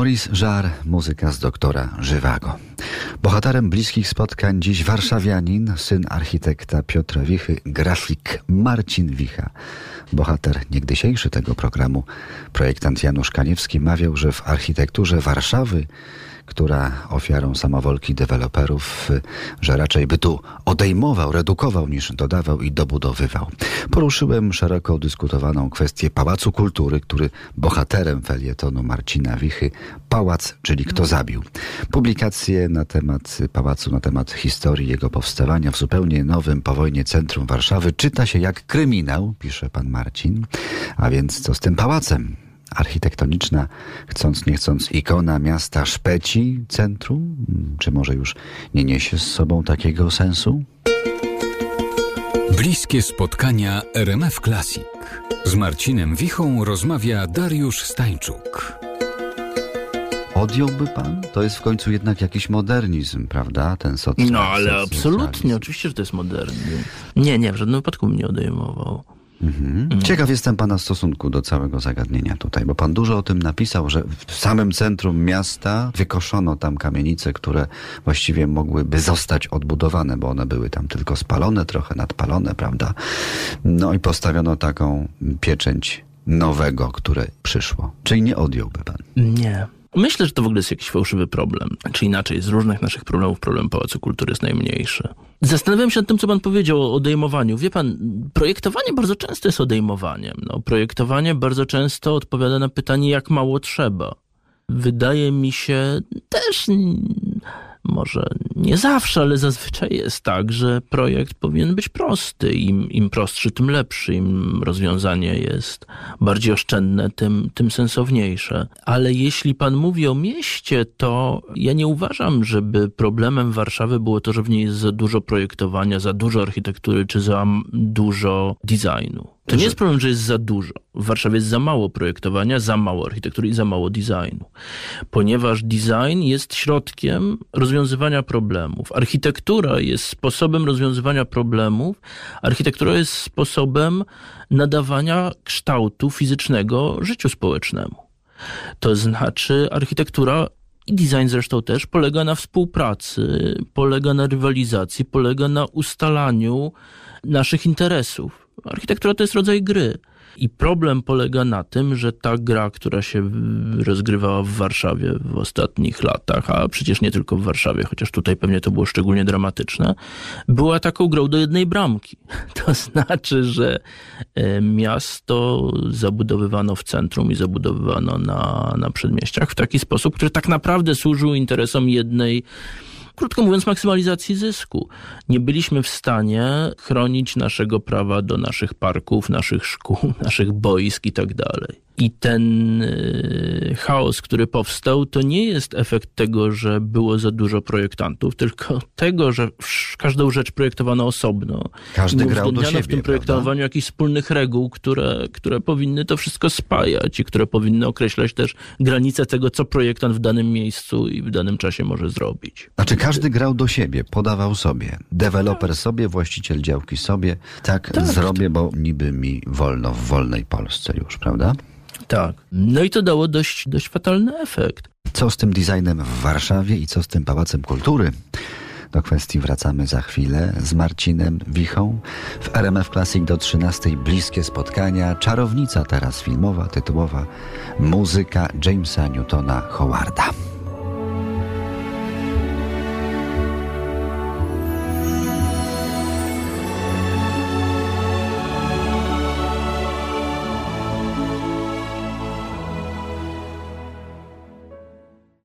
Maurice Jarre, muzyka z doktora Żywago. Bohaterem bliskich spotkań dziś warszawianin, syn architekta Piotra Wichy, grafik Marcin Wicha. Bohater niegdysiejszy tego programu, projektant Janusz Kaniewski, mawiał, że w architekturze Warszawy która ofiarą samowolki deweloperów, że raczej by tu odejmował, redukował niż dodawał i dobudowywał. Poruszyłem szeroko dyskutowaną kwestię Pałacu Kultury, który bohaterem felietonu Marcina Wichy, Pałac, czyli kto zabił. Publikacje na temat pałacu, na temat historii jego powstawania w zupełnie nowym po wojnie centrum Warszawy czyta się jak kryminał, pisze pan Marcin. A więc co z tym pałacem? architektoniczna, chcąc nie chcąc, ikona miasta Szpeci, centrum? Czy może już nie niesie z sobą takiego sensu? Bliskie spotkania RMF Classic. Z Marcinem Wichą rozmawia Dariusz Stańczuk. Odjąłby pan? To jest w końcu jednak jakiś modernizm, prawda? Ten socjalizm. No ale absolutnie, oczywiście, że to jest modernizm. Nie, nie, w żadnym wypadku mnie odejmował. Mhm. Ciekaw jestem Pana stosunku do całego zagadnienia tutaj, bo Pan dużo o tym napisał, że w samym centrum miasta wykoszono tam kamienice, które właściwie mogłyby zostać odbudowane, bo one były tam tylko spalone, trochę nadpalone, prawda? No i postawiono taką pieczęć nowego, które przyszło. Czyli nie odjąłby Pan? Nie. Myślę, że to w ogóle jest jakiś fałszywy problem. Czy inaczej, z różnych naszych problemów problem Pałacu Kultury jest najmniejszy. Zastanawiam się nad tym, co pan powiedział o odejmowaniu. Wie pan, projektowanie bardzo często jest odejmowaniem. No, projektowanie bardzo często odpowiada na pytanie, jak mało trzeba. Wydaje mi się też może nie zawsze, ale zazwyczaj jest tak, że projekt powinien być prosty. Im, im prostszy, tym lepszy. Im rozwiązanie jest bardziej oszczędne, tym, tym sensowniejsze. Ale jeśli pan mówi o mieście, to ja nie uważam, żeby problemem Warszawy było to, że w niej jest za dużo projektowania, za dużo architektury czy za dużo designu. To nie jest problem, że jest za dużo. W Warszawie jest za mało projektowania, za mało architektury i za mało designu. Ponieważ design jest środkiem rozwiązywania problemów. Architektura jest sposobem rozwiązywania problemów. Architektura jest sposobem nadawania kształtu fizycznego życiu społecznemu. To znaczy, architektura i design zresztą też polega na współpracy, polega na rywalizacji, polega na ustalaniu naszych interesów. Architektura to jest rodzaj gry. I problem polega na tym, że ta gra, która się rozgrywała w Warszawie w ostatnich latach, a przecież nie tylko w Warszawie, chociaż tutaj pewnie to było szczególnie dramatyczne, była taką grą do jednej bramki. To znaczy, że e, miasto zabudowywano w centrum i zabudowywano na, na przedmieściach w taki sposób, który tak naprawdę służył interesom jednej krótko mówiąc, maksymalizacji zysku. Nie byliśmy w stanie chronić naszego prawa do naszych parków, naszych szkół, naszych boisk i tak. I ten y, chaos, który powstał, to nie jest efekt tego, że było za dużo projektantów, tylko tego, że każdą rzecz projektowano osobno. Każdy grał do siebie, w tym projektowaniu prawda? jakichś wspólnych reguł, które, które powinny to wszystko spajać i które powinny określać też granice tego, co projektant w danym miejscu i w danym czasie może zrobić. Znaczy każdy grał do siebie, podawał sobie. Deweloper sobie, właściciel działki sobie. Tak, tak zrobię, bo niby mi wolno w wolnej Polsce już, prawda? Tak. No i to dało dość, dość fatalny efekt. Co z tym designem w Warszawie i co z tym Pałacem Kultury? Do kwestii wracamy za chwilę z Marcinem Wichą. W RMF Classic do 13 bliskie spotkania. Czarownica teraz filmowa, tytułowa muzyka Jamesa Newtona Howarda.